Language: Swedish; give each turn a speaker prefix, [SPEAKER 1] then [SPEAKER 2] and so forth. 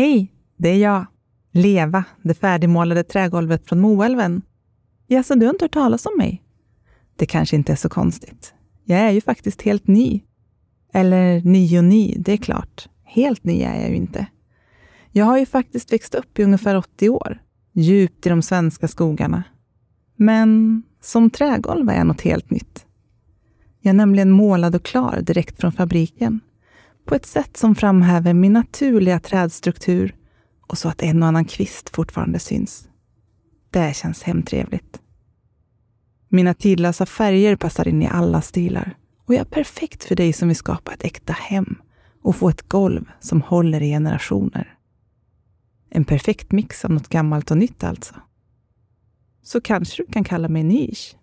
[SPEAKER 1] Hej, det är jag. Leva, det färdigmålade trägolvet från Moälven. Jaså, du har inte hört talas om mig? Det kanske inte är så konstigt. Jag är ju faktiskt helt ny. Eller ny och ny, det är klart. Helt ny är jag ju inte. Jag har ju faktiskt växt upp i ungefär 80 år, djupt i de svenska skogarna. Men som trägolv är jag något helt nytt. Jag är nämligen målad och klar direkt från fabriken. På ett sätt som framhäver min naturliga trädstruktur och så att en och annan kvist fortfarande syns. Det känns hemtrevligt. Mina tidlösa färger passar in i alla stilar och jag är perfekt för dig som vill skapa ett äkta hem och få ett golv som håller i generationer. En perfekt mix av något gammalt och nytt alltså. Så kanske du kan kalla mig nisch.